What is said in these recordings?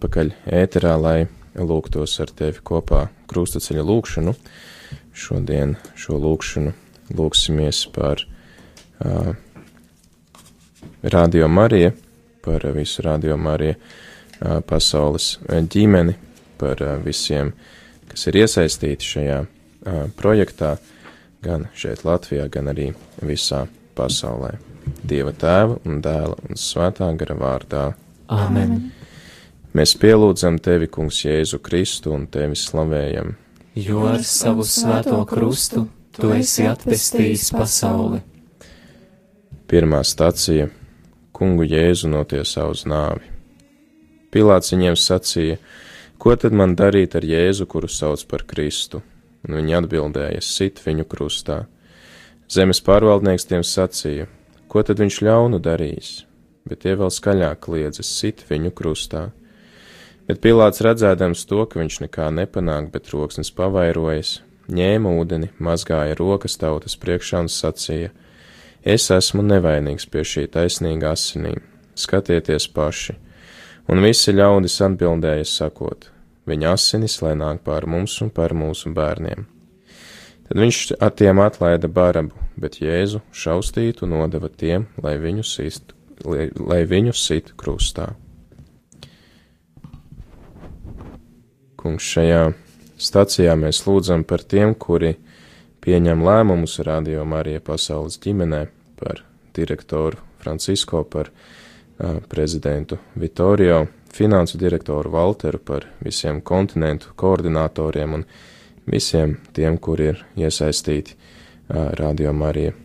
atpakaļ ēterā, lai lūgtos ar tevi kopā krustaceļa lūkšanu. Šodien šo lūkšanu lūksimies par uh, Radio Mariju, par visu Radio Mariju uh, pasaules ģimeni, par uh, visiem, kas ir iesaistīti šajā uh, projektā, gan šeit Latvijā, gan arī visā pasaulē. Dieva tēva un dēla un svētā gara vārdā. Āmen! Mēs pielūdzam tevi, Kungs, Jēzu Kristu un tevi slavējam. Jo ar savu svēto krustu tu esi atpestījis pasauli. Pirmā stacija - Kungu Jēzu notiesā uz nāvi. Pilāts viņiem sacīja, ko tad man darīt ar Jēzu, kuru sauc par Kristu? Un viņi atbildēja, sit viņu krustā. Zemes pārvaldnieks tiem sacīja, ko tad viņš ļaunu darīs? Bet tie vēl skaļāk kliedza, sit viņu krustā. Bet Pilāts redzēdams to, ka viņš nekā nepanāk, bet roksnis pavairojas, ņēma ūdeni, mazgāja rokas tautas priekšā un sacīja: Es esmu nevainīgs pie šī taisnīga asinīm, skatieties paši! Un visi ļaudis atbildēja sakot: Viņa asinis lai nāk pār mums un par mūsu bērniem. Tad viņš tiem atlaida barabu, bet Jēzu šaustītu nodeva tiem, lai viņu sist, lai, lai viņu sit krustā. Kungs, šajā stacijā mēs lūdzam par tiem, kuri pieņem lēmumus Radio Marija pasaules ģimenē, par direktoru Francisko, par uh, prezidentu Vitorio, finansu direktoru Walteru, par visiem kontinentu koordinatoriem un visiem tiem, kuri ir iesaistīti uh, Radio Marija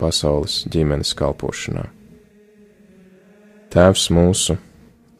pasaules ģimenes kalpošanā. Tēvs mūsu!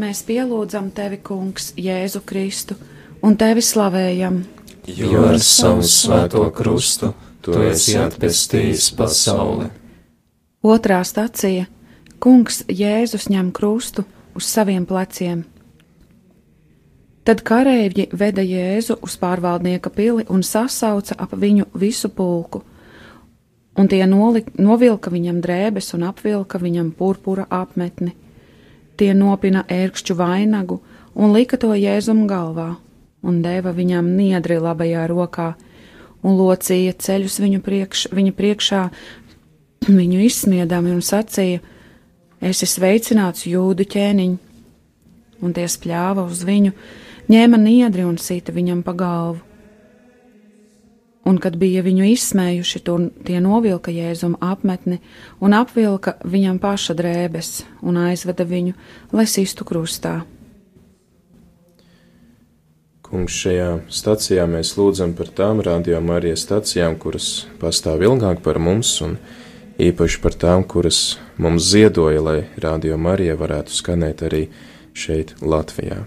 Mēs pielūdzam tevi, Kungs, Jēzu Kristu, un tevi slavējam. Jo ar savu svēto krustu tu esi atpestījis pasauli. Otrā stacija - Kungs Jēzus ņem krustu uz saviem pleciem. Tad kareivji veda Jēzu uz pārvaldnieka pili un sasauca ap viņu visu pulku, un tie noli, novilka viņam drēbes un apvilka viņam purpura apmetni. Tie nopina ērkšķu vainagu un lika to Jēzum galvā, un deva viņam niedri labajā rokā, un locīja ceļus viņu priekš, viņa priekšā, viņu izsmiedami un sacīja: esi sveicināts jūdu ķēniņ, un tie spļāva uz viņu, ņēma niedri un sita viņam pa galvu. Un, kad bija viņu izsmējuši, tur tie novilka jēzuma apmetni un apvilka viņam paša drēbes un aizveda viņu, lai sistu krustā. Kungs, šajā stacijā mēs lūdzam par tām arī stacijām, kuras pastāv ilgāk par mums un īpaši par tām, kuras mums ziedoja, lai Radio Marija varētu skanēt arī šeit, Latvijā.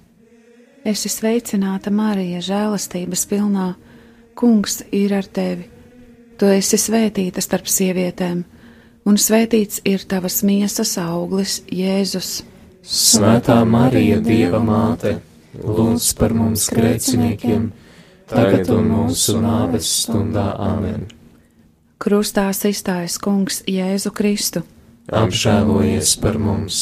Es esmu sveicināta Marija, žēlastības pilnā. Kungs ir ar tevi. Tu esi svētīta starp sievietēm, un svētīts ir tavas miesas auglis, Jēzus. Svētā Marija, Dieva māte, lūdz par mums grēciniekiem, tagad un mūsu nāves stundā Āmen. Krustā izstājas Kungs Jēzu Kristu. Apžēlojies par mums!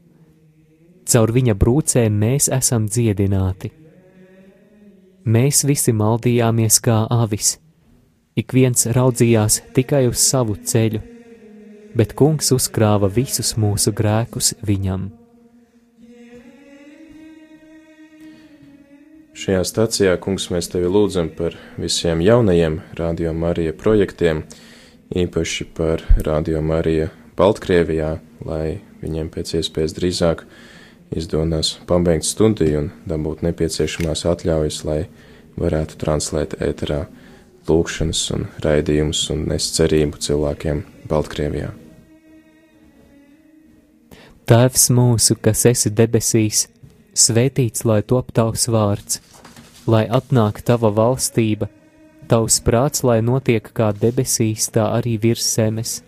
Caur viņa brūcēm mēs esam dziedināti. Mēs visi maldījāmies kā avis, ik viens raudzījās tikai uz savu ceļu, bet kungs uzkrāva visus mūsu grēkus viņam. Šajā stacijā, kungs, mēs tevi lūdzam par visiem jaunajiem Radio Marija projektiem, īpaši par Radio Marija Baltkrievijā, lai viņiem pēc iespējas drīzāk izdodas pabeigt studiju un dabūt nepieciešamās atļaujas, lai varētu translēt ēterā lūkšanas un raidījumus un nest cerību cilvēkiem Baltkrievijā. Tēvs mūsu, kas esi debesīs, svētīts lai top tavs vārds, lai atnāk tava valstība, tavs prāts, lai notiek kā debesīs, tā arī virs zemes.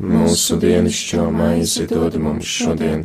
Mūsu dienascho maizi dod mums šodien,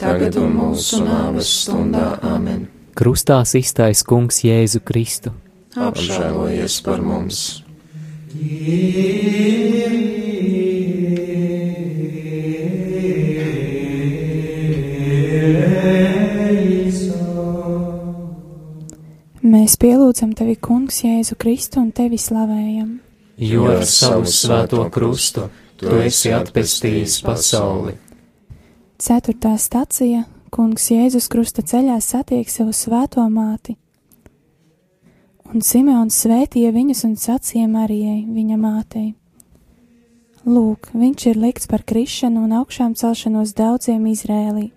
tagad un mūsu nāves stundā Āmen. Krustā iztais kungs Jēzu Kristu. Apžēlojies par mums! Mēs pielūdzam tevi, Kungs, Jēzu Kristu un tevi slavējam. Jo ar savu svēto krustu tu esi atpestījis pasauli. Ceturtā stacija Kungs Jēzus krusta ceļā satiek savu svēto māti. Un Simeons svētīja viņus un sacīja Marijai, viņa mātei. Lūk, viņš ir likts par krišanu un augšām celšanos daudziem Izrēlī,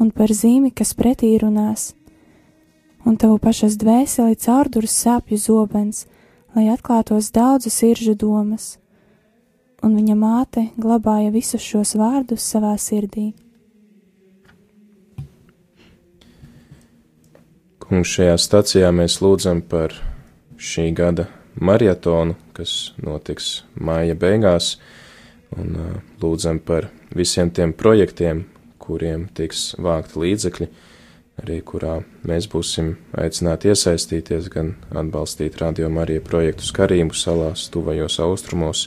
un par zīmi, kas pretī runās, un tavu pašas dvēseli caurdurs sāpju zobens, lai atklātos daudzu siržu domas, un viņa māte glabāja visus šos vārdus savā sirdī. Kungs, šajā stacijā mēs lūdzam par šī gada maratonu, kas notiks māja beigās, un uh, lūdzam par visiem tiem projektiem, kuriem tiks vākti līdzekļi, arī kurā mēs būsim aicināti iesaistīties, gan atbalstīt Radio Marija projektus Karību salās, tuvajos austrumos,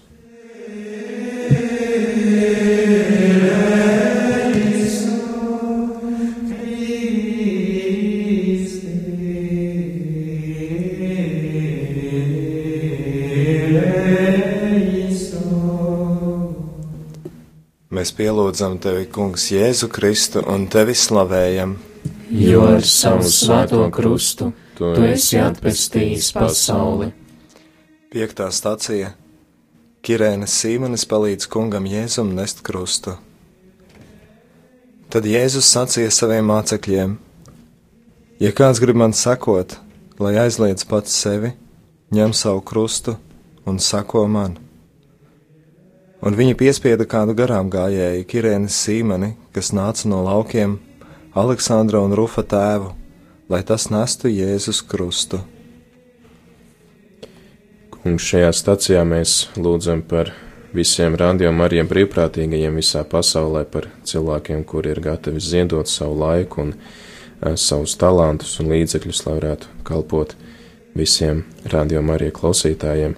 Mēs pielūdzam tevi, Kungs, Jēzu Kristu un tevi slavējam. Jo ar savu svēto krustu tu esi atpestījis pasauli. Piektā stacija Kirēnas Sīmanis palīdz kungam Jēzum nest krustu. Tad Jēzus sacīja saviem mācekļiem: Ja kāds grib man sekot, lai aizliedz pats sevi, ņem savu krustu un sako man. Un viņi piespieda kādu garām gājēju, Kirēnas Sīmani, kas nāca no laukiem, Aleksandra un Rufa tēvu, lai tas nestu Jēzus krustu. Kungs, šajā stacijā mēs lūdzam par visiem rādījumiem, arī brīvprātīgajiem visā pasaulē, par cilvēkiem, kuri ir gatavi ziedot savu laiku un uh, savus talantus un līdzekļus, lai varētu kalpot visiem rādījumiem, arī klausītājiem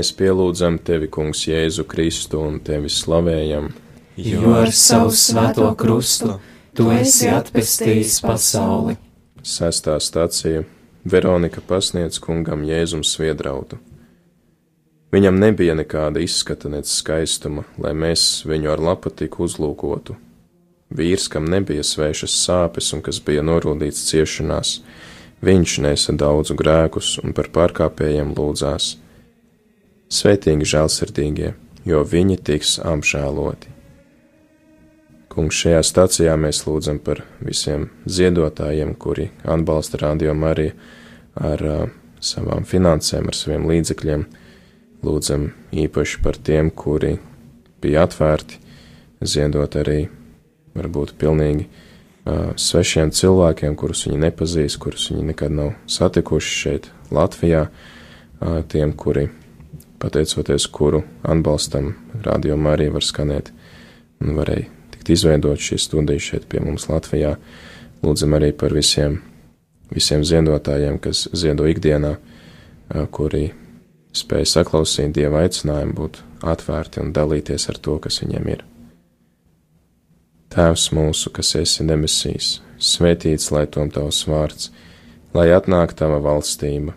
Mēs pielūdzam tevi, Kungs, Jēzu Kristu un tevi slavējam, Jo ar savu svēto krustu tu esi atpestījis pasauli. Sestā stacija Veronika pasniedz kungam Jēzum sviedrautu. Viņam nebija nekāda izskata nec skaistuma, lai mēs viņu ar lapatiku uzlūkotu. Vīrs, kam nebija svešas sāpes un kas bija norūdīts ciešanās, viņš nesa daudzu grēkus un par pārkāpējiem lūdzās. Svētīgi žēlsirdīgie, jo viņi tiks apžēloti. Kungs, šajā stacijā mēs lūdzam par visiem ziedotājiem, kuri atbalsta radio Mariju ar uh, savām finansēm, ar saviem līdzekļiem. Lūdzam īpaši par tiem, kuri bija atvērti, ziedot arī varbūt pilnīgi uh, svešiem cilvēkiem, kurus viņi nepazīst, kurus viņi nekad nav satikuši šeit, Latvijā, uh, tiem, kuri, pateicoties kuru atbalstam, radio Marija var skanēt un varēja tikt izveidot šī studija šeit pie mums Latvijā. Lūdzam arī par visiem, visiem ziedotājiem, kas ziedo ikdienā, kuri spēj saklausīt Dieva aicinājumu, būt atvērti un dalīties ar to, kas viņiem ir. Tēvs mūsu, kas esi debesīs, svētīts lai tom tavs vārds, lai atnāk tava valstība,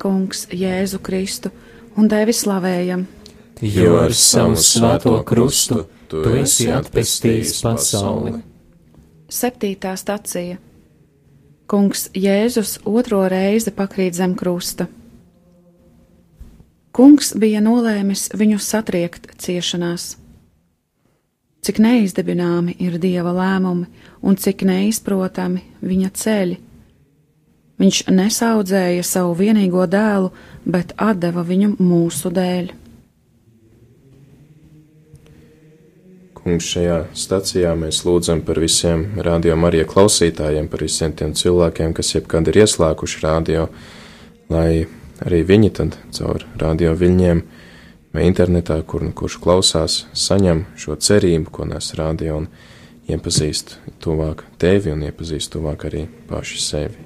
Kungs, Jēzu Kristu, un tevi slavējam. Jo ar savu svēto krustu tu esi atpestījis pasauli. Septītā stacija Kungs Jēzus otro reizi pakrīt zem krusta. Kungs bija nolēmis viņu satriekt ciešanās. Cik neizdibināmi ir dieva lēmumi un cik neizprotami viņa ceļi. Viņš nesaudzēja savu vienīgo dēlu, bet deva viņu mūsu dēļ. Kungs, šajā stacijā mēs lūdzam par visiem radio Marija klausītājiem, par visiem tiem cilvēkiem, kas jebkad ir ieslēguši radio, lai arī viņi tad caur radio viļņiem vai internetā, kur nu kurš klausās, saņem šo cerību, ko nes radio un iepazīst tuvāk tevi un iepazīst tuvāk arī paši sevi.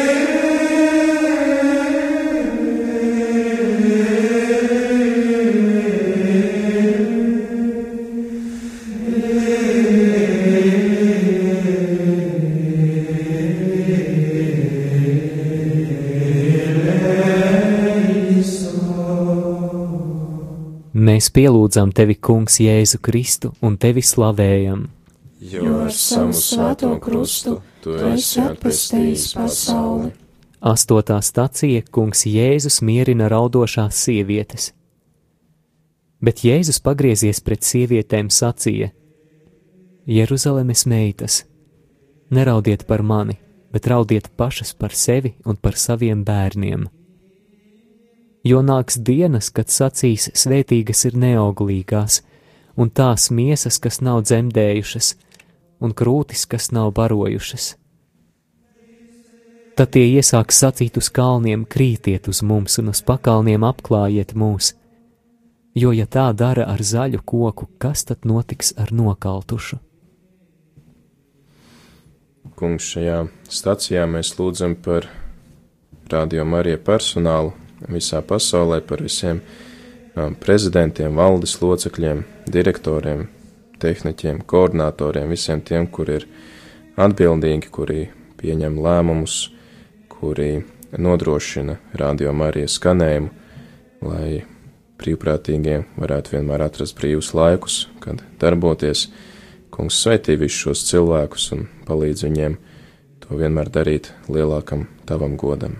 Mēs pielūdzam tevi, Kungs, Jēzu Kristu un tevi slavējam. Jo ar savu svēto krustu tu esi atpestījis pasauli. Astotā stacija Kungs Jēzus mierina raudošās sievietes. Bet Jēzus pagriezies pret sievietēm sacīja: Jeruzalemes meitas, neraudiet par mani, bet raudiet pašas par sevi un par saviem bērniem jo nāks dienas, kad sacīs svētīgas ir neauglīgās, un tās miesas, kas nav dzemdējušas, un krūtis, kas nav barojušas. Tad tie iesāks sacīt uz kalniem, krītiet uz mums, un uz pakalniem apklājiet mūs, jo ja tā dara ar zaļu koku, kas tad notiks ar nokaltušu? Kungs, šajā stacijā mēs lūdzam par radio Marija personālu, visā pasaulē par visiem um, prezidentiem, valdes locekļiem, direktoriem, tehniķiem, koordinatoriem, visiem tiem, kur ir atbildīgi, kuri pieņem lēmumus, kuri nodrošina radio Marijas skanējumu, lai brīvprātīgie varētu vienmēr atrast brīvus laikus, kad darboties. Kungs sveitī visus šos cilvēkus un palīdz viņiem to vienmēr darīt lielākam tavam godam.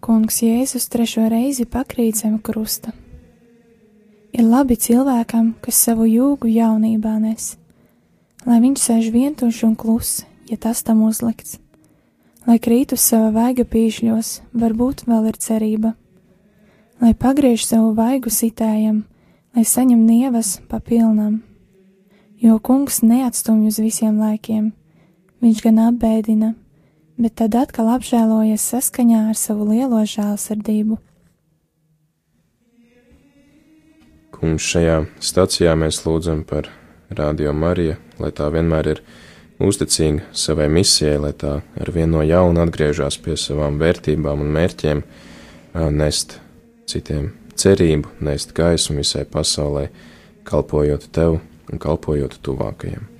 Kungs Jēzus trešo reizi pakrīt zem krusta. Ir labi cilvēkam, kas savu jūgu jaunībā nes, lai viņš sēž vientuļš un kluss, ja tas tam uzlikts. Lai krīt uz sava vaiga pīšļos, varbūt vēl ir cerība. Lai pagriež savu vaigu sitējam, lai saņem nievas pa pilnam. Jo kungs neatstumj uz visiem laikiem, viņš gan apbēdina, bet tad atkal apžēlojas saskaņā ar savu lielo žēlsirdību. Kungs šajā stacijā mēs lūdzam par Radio Mariju, lai tā vienmēr ir uzticīga savai misijai, lai tā ar vienu no jauna atgriežas pie savām vērtībām un mērķiem, nest citiem cerību, nest gaismu visai pasaulē, kalpojot tev un kalpojot tuvākajiem.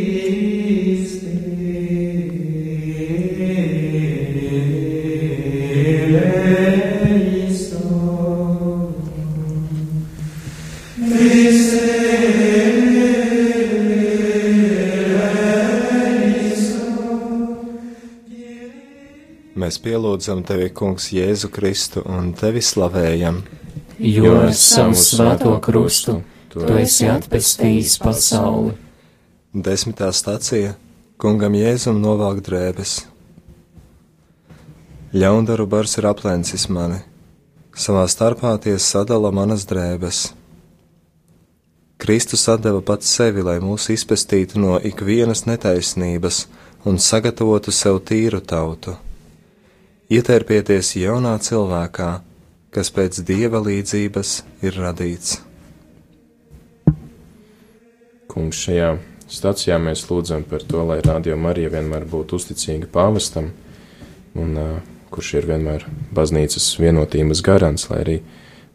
Mēs pielūdzam tevi, Kungs, Jēzu Kristu un tevi slavējam. Jo ar savu svēto krustu tu esi atpestījis pasauli. Desmitā stacija Kungam Jēzum novelk drēbes. Ļaundaru bars ir aplencis mani, savā starpā tie sadala manas drēbes. Kristus atdeva pats sevi, lai mūs izpestītu no ikvienas netaisnības un sagatavotu sev tīru tautu. Ietērpieties jaunā cilvēkā, kas pēc dieva līdzības ir radīts. Kungs, šajā stacijā mēs lūdzam par to, lai Radio Marija vienmēr būtu uzticīga pāvestam, un uh, kurš ir vienmēr baznīcas vienotības garants, lai arī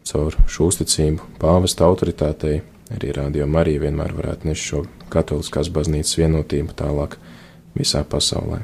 caur šo uzticību pāvesta autoritātei arī Radio Marija vienmēr varētu nest šo katoliskās baznīcas vienotību tālāk visā pasaulē.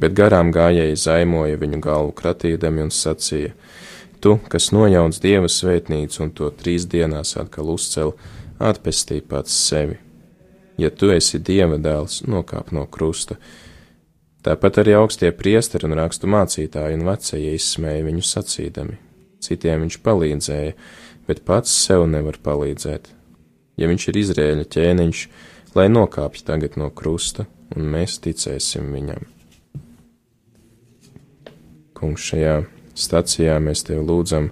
bet garām gājēji zaimoja viņu galvu kratīdami un sacīja: tu, kas nojauns Dieva svētnīcu un to trīs dienās atkal uzcel, atpestī pats sevi. Ja tu esi Dieva dēls, nokāp no krusta. Tāpat arī augstie priesteri un rakstu mācītāji un vecie izsmēja viņu sacīdami. Citiem viņš palīdzēja, bet pats sev nevar palīdzēt. Ja viņš ir Izrēļa ķēniņš, lai nokāpj tagad no krusta, un mēs ticēsim viņam. Kungs, šajā stacijā mēs tevi lūdzam,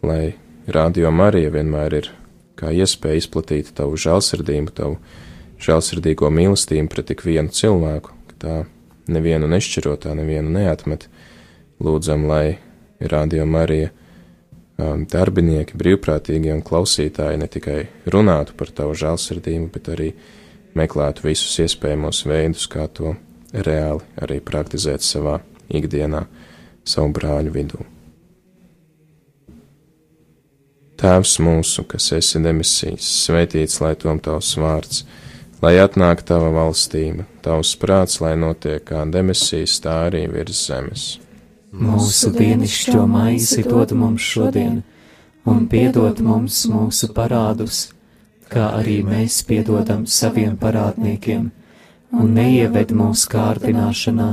lai Radio Marija vienmēr ir kā iespēja izplatīt tavu žēlsirdību, tavu žēlsirdīgo mīlestību pret tik vienu cilvēku, ka tā nevienu nešķirotā, nevienu neatmet. Lūdzam, lai Radio Marija um, darbinieki, brīvprātīgie un klausītāji ne tikai runātu par tavu žēlsirdību, bet arī meklētu visus iespējamos veidus, kā to reāli arī praktizēt savā ikdienā, savu brāļu vidū. Tēvs mūsu, kas esi demisijas, svētīts lai tom tavs vārds, lai atnāk tava valstība, tavs prāts, lai notiek kā demisijas, tā arī virs zemes. Mūsu dienascho maizi dod mums šodien, un piedod mums mūsu parādus, kā arī mēs piedodam saviem parādniekiem, un neieved mūsu kārdināšanā,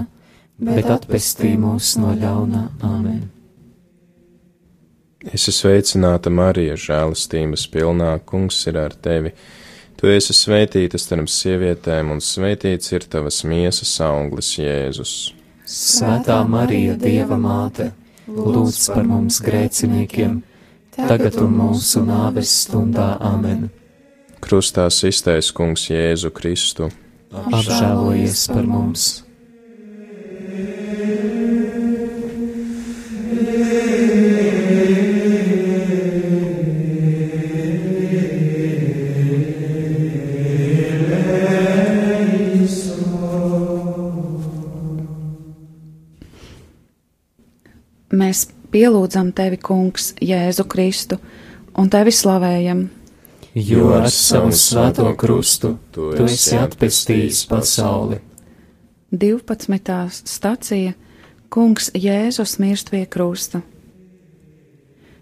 bet atpestī mūs no ļaunā. Āmen! Es esmu sveicināta Marija, žēlastības pilnā, kungs ir ar tevi. Tu esi svētīta starp sievietēm, un svētīts ir tavas miesas auglis, Jēzus. Svētā Marija, Dieva māte, lūdz par mums grēciniekiem, tagad un mūsu nāves stundā amen. Krustā iztais kungs Jēzu Kristu. Apžēlojies par mums! Pielūdzam tevi, Kungs, Jēzu Kristu, un tevi slavējam. Jo ar savu svēto krustu tu esi atpestījis pasauli. 12. stacija Kungs Jēzus mirst pie krusta.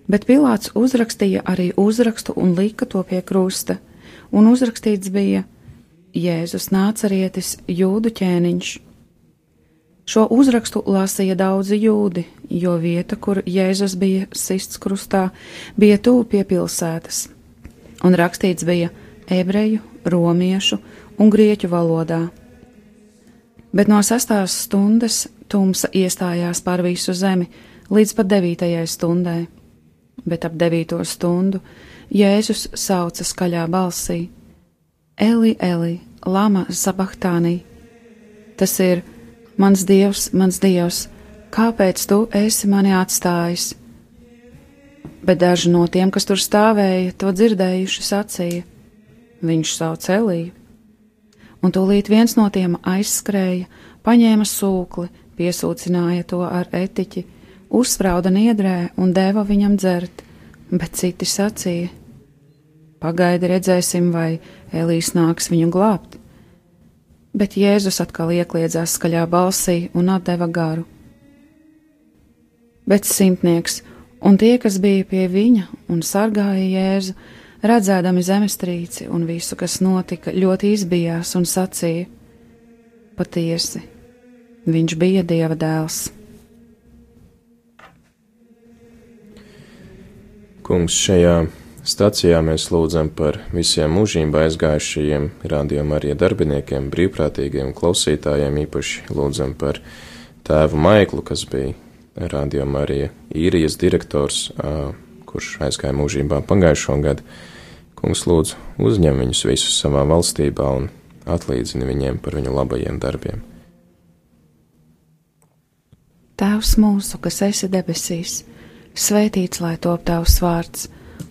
Bet Pilārs uzrakstīja arī uzrakstu un lika to pie krusta, un uzrakstīts bija Jēzus nācarietis, jūdu ķēniņš. Šo uzrakstu lasīja daudzi jūdi, jo vieta, kur Jēzus bija sists krustā, bija tuvu pie pilsētas, un rakstīts bija ebreju, romiešu un grieķu valodā. Bet no sastās stundas tumsa iestājās pār visu zemi līdz pat devītajai stundai, bet ap devīto stundu Jēzus sauca skaļā balsī: Eli, Eli, Lama Sabachtānī! Tas ir Mans dievs, mans dievs, kāpēc tu esi mani atstājis? Bet daži no tiem, kas tur stāvēja, to dzirdējuši, sacīja: Viņš sauc Eliju. Un tūlīt viens no tiem aizskrēja, paņēma sūkli, piesūcināja to ar etiķi, uzsprauda niedrē un deva viņam dzert, bet citi sacīja: Pagaidi, redzēsim, vai Elīs nāks viņu glābt bet Jēzus atkal iekliedzās skaļā balsī un atdeva garu. Bet simtnieks un tie, kas bija pie viņa un sargāja Jēzu, redzēdami zemestrīci un visu, kas notika, ļoti izbijās un sacīja: Patiesi, viņš bija Dieva dēls. Kungs šajā Stacijā mēs lūdzam par visiem mūžībā aizgājušajiem rādījuma arī darbiniekiem, brīvprātīgiem klausītājiem, īpaši lūdzam par tēvu Maiklu, kas bija rādījuma arī īrijas direktors, kurš aizgāja mūžībā pagājušo gadu. Kungs lūdzu uzņem viņus visus savā valstībā un atlīdzini viņiem par viņu labajiem darbiem. Tēvs mūsu, kas esi debesīs, svētīts lai top tavs vārds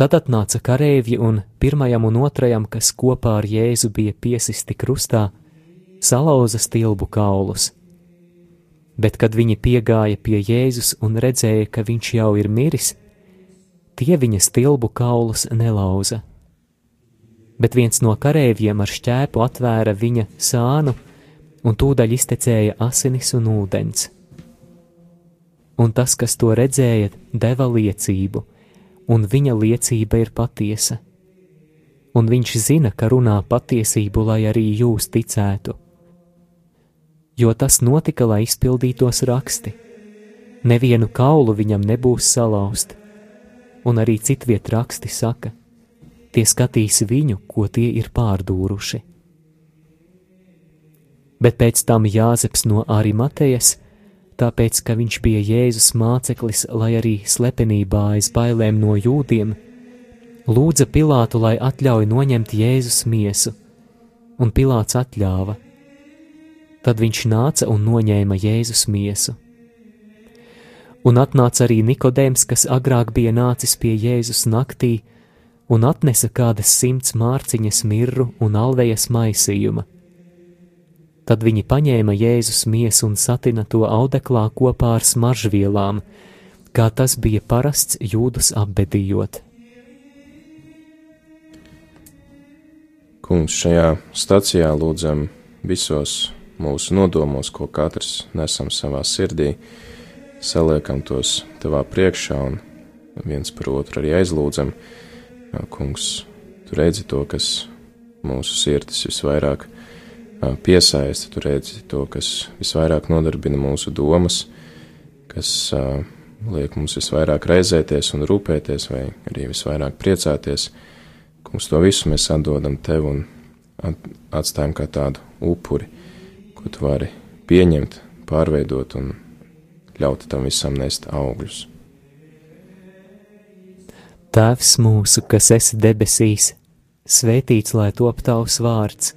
Tad atnāca kareivji un pirmajam un otrajam, kas kopā ar Jēzu bija piesisti krustā, salauza stilbu kaulus. Bet, kad viņi piegāja pie Jēzus un redzēja, ka viņš jau ir miris, tie viņa stilbu kaulus nelauza. Bet viens no kareiviem ar šķēpu atvēra viņa sānu, un tūdaļ iztecēja asinis un ūdens. Un tas, kas to redzēja, deva liecību – un viņa liecība ir patiesa. Un viņš zina, ka runā patiesību, lai arī jūs ticētu. Jo tas notika, lai izpildītos raksti. Nevienu kaulu viņam nebūs salauzt, un arī citviet raksti saka, tie skatīs viņu, ko tie ir pārdūruši. Bet pēc tam Jāzeps no Arimatejas tāpēc, ka viņš bija Jēzus māceklis, lai arī slepenībā aiz bailēm no jūdiem, lūdza Pilātu, lai atļauj noņemt Jēzus miesu, un Pilāts atļāva. Tad viņš nāca un noņēma Jēzus miesu. Un atnāca arī Nikodēms, kas agrāk bija nācis pie Jēzus naktī, un atnesa kādas simts mārciņas mirru un alvejas maisījuma Tad viņi paņēma Jēzus miesu un satina to audeklā kopā ar smaržvielām, kā tas bija parasts jūdus apbedījot. Kungs, šajā stacijā lūdzam visos mūsu nodomos, ko katrs nesam savā sirdī, saliekam tos tavā priekšā un viens par otru arī aizlūdzam. Kungs, tu redzi to, kas mūsu sirdis visvairāk piesaisti, tu redzi to, kas visvairāk nodarbina mūsu domas, kas uh, liek mums visvairāk raizēties un rūpēties, vai arī visvairāk priecāties. Kungs, to visu mēs atdodam tev un atstājam kā tādu upuri, ko tu vari pieņemt, pārveidot un ļaut tam visam nest augļus. Tēvs mūsu, kas esi debesīs, svētīts lai top tavs vārds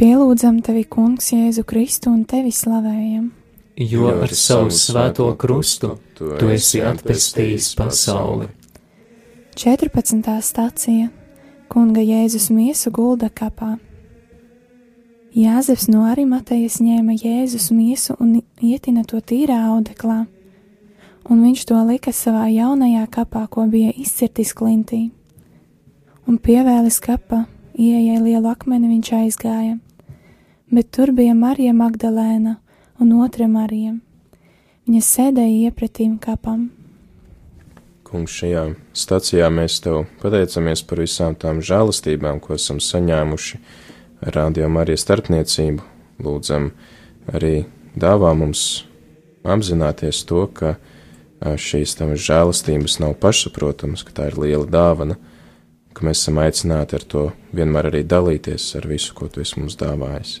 pielūdzam tevi, Kungs, Jēzu Kristu un tevi slavējam. Jo ar savu svēto krustu tu esi atpestījis pasauli. 14. stācija Kunga Jēzus miesu gulda kapā. Jāzeps no Arimatejas ņēma Jēzus miesu un ietina to tīrā audeklā, un viņš to lika savā jaunajā kapā, ko bija izcirtis klintī. Un pievēlis kapā, ieejai lielu akmeni viņš aizgāja, bet tur bija Marija Magdalēna un otra Marija. Viņa sēdēja iepratīm kapam. Kungs, šajā stacijā mēs tev pateicamies par visām tām žēlastībām, ko esam saņēmuši rādījumā arī starpniecību. Lūdzam arī dāvā mums apzināties to, ka šīs tavas žēlastības nav pašsaprotamas, ka tā ir liela dāvana, ka mēs esam aicināti ar to vienmēr arī dalīties ar visu, ko tu esi mums dāvājis.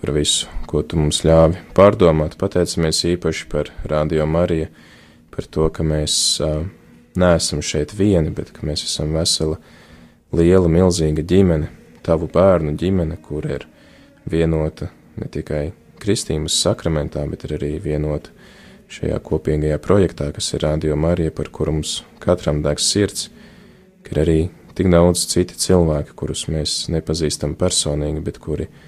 par visu, ko tu mums ļāvi pārdomāt. Pateicamies īpaši par Radio Mariju, par to, ka mēs uh, neesam šeit vieni, bet ka mēs esam vesela, liela, milzīga ģimene, tavu bērnu ģimene, kur ir vienota ne tikai kristības sakramentā, bet ir arī vienota šajā kopīgajā projektā, kas ir Radio Marija, par kuru mums katram degs sirds, ka ir arī tik daudz citi cilvēki, kurus mēs nepazīstam personīgi, bet kuri ir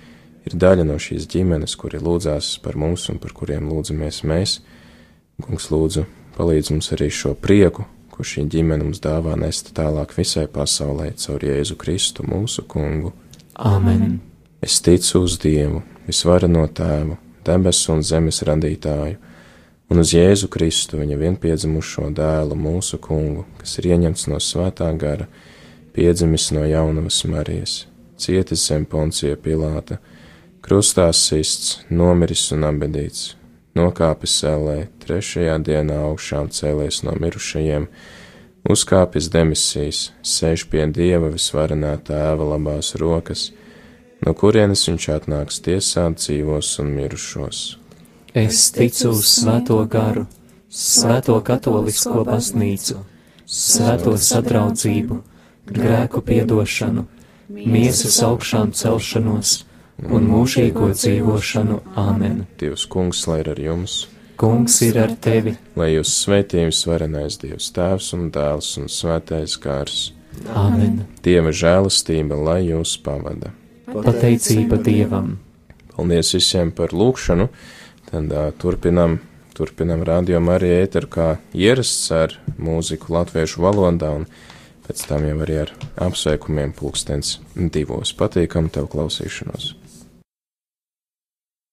ir daļa no šīs ģimenes, kuri lūdzās par mums un par kuriem lūdzamies mēs. Kungs lūdzu, palīdz mums arī šo prieku, ko šī ģimene mums dāvā nest tālāk visai pasaulē caur Jēzu Kristu, mūsu kungu. Āmen! Es ticu uz Dievu, visvarano tēvu, debesu un zemes radītāju, un uz Jēzu Kristu, viņa vienpiedzimušo dēlu, mūsu kungu, kas ir ieņemts no svētā gara, piedzimis no jaunavas Marijas, cietis zem poncija Pilāta krustā sists, nomiris un abedīts, nokāpis ellē, trešajā dienā augšām cēlies no mirušajiem, uzkāpis demisijas, sēž pie dieva visvarenā tēva labās rokas, no kurienes viņš atnāks tiesāt dzīvos un mirušos. Es ticu uz svēto garu, svēto katolisko baznīcu, svēto sadraudzību, grēku piedošanu, miesas augšām celšanos un mūžīgo dzīvošanu. Āmen! Dievs, Kungs, lai ir ar jums! Kungs ir ar tevi! Lai jūs svētījums varenais Dievs, Tēvs un Dēls un Svētais Gārs! Āmen! Dieva žēlastība, lai jūs pavada! Pateicība Dievam! Paldies visiem par lūkšanu! Tad uh, turpinam, turpinam rādījumu arī ēteru kā ierasts ar mūziku latviešu valodā un pēc tam jau arī ar apsveikumiem pulkstens divos. Patīkam tev klausīšanos!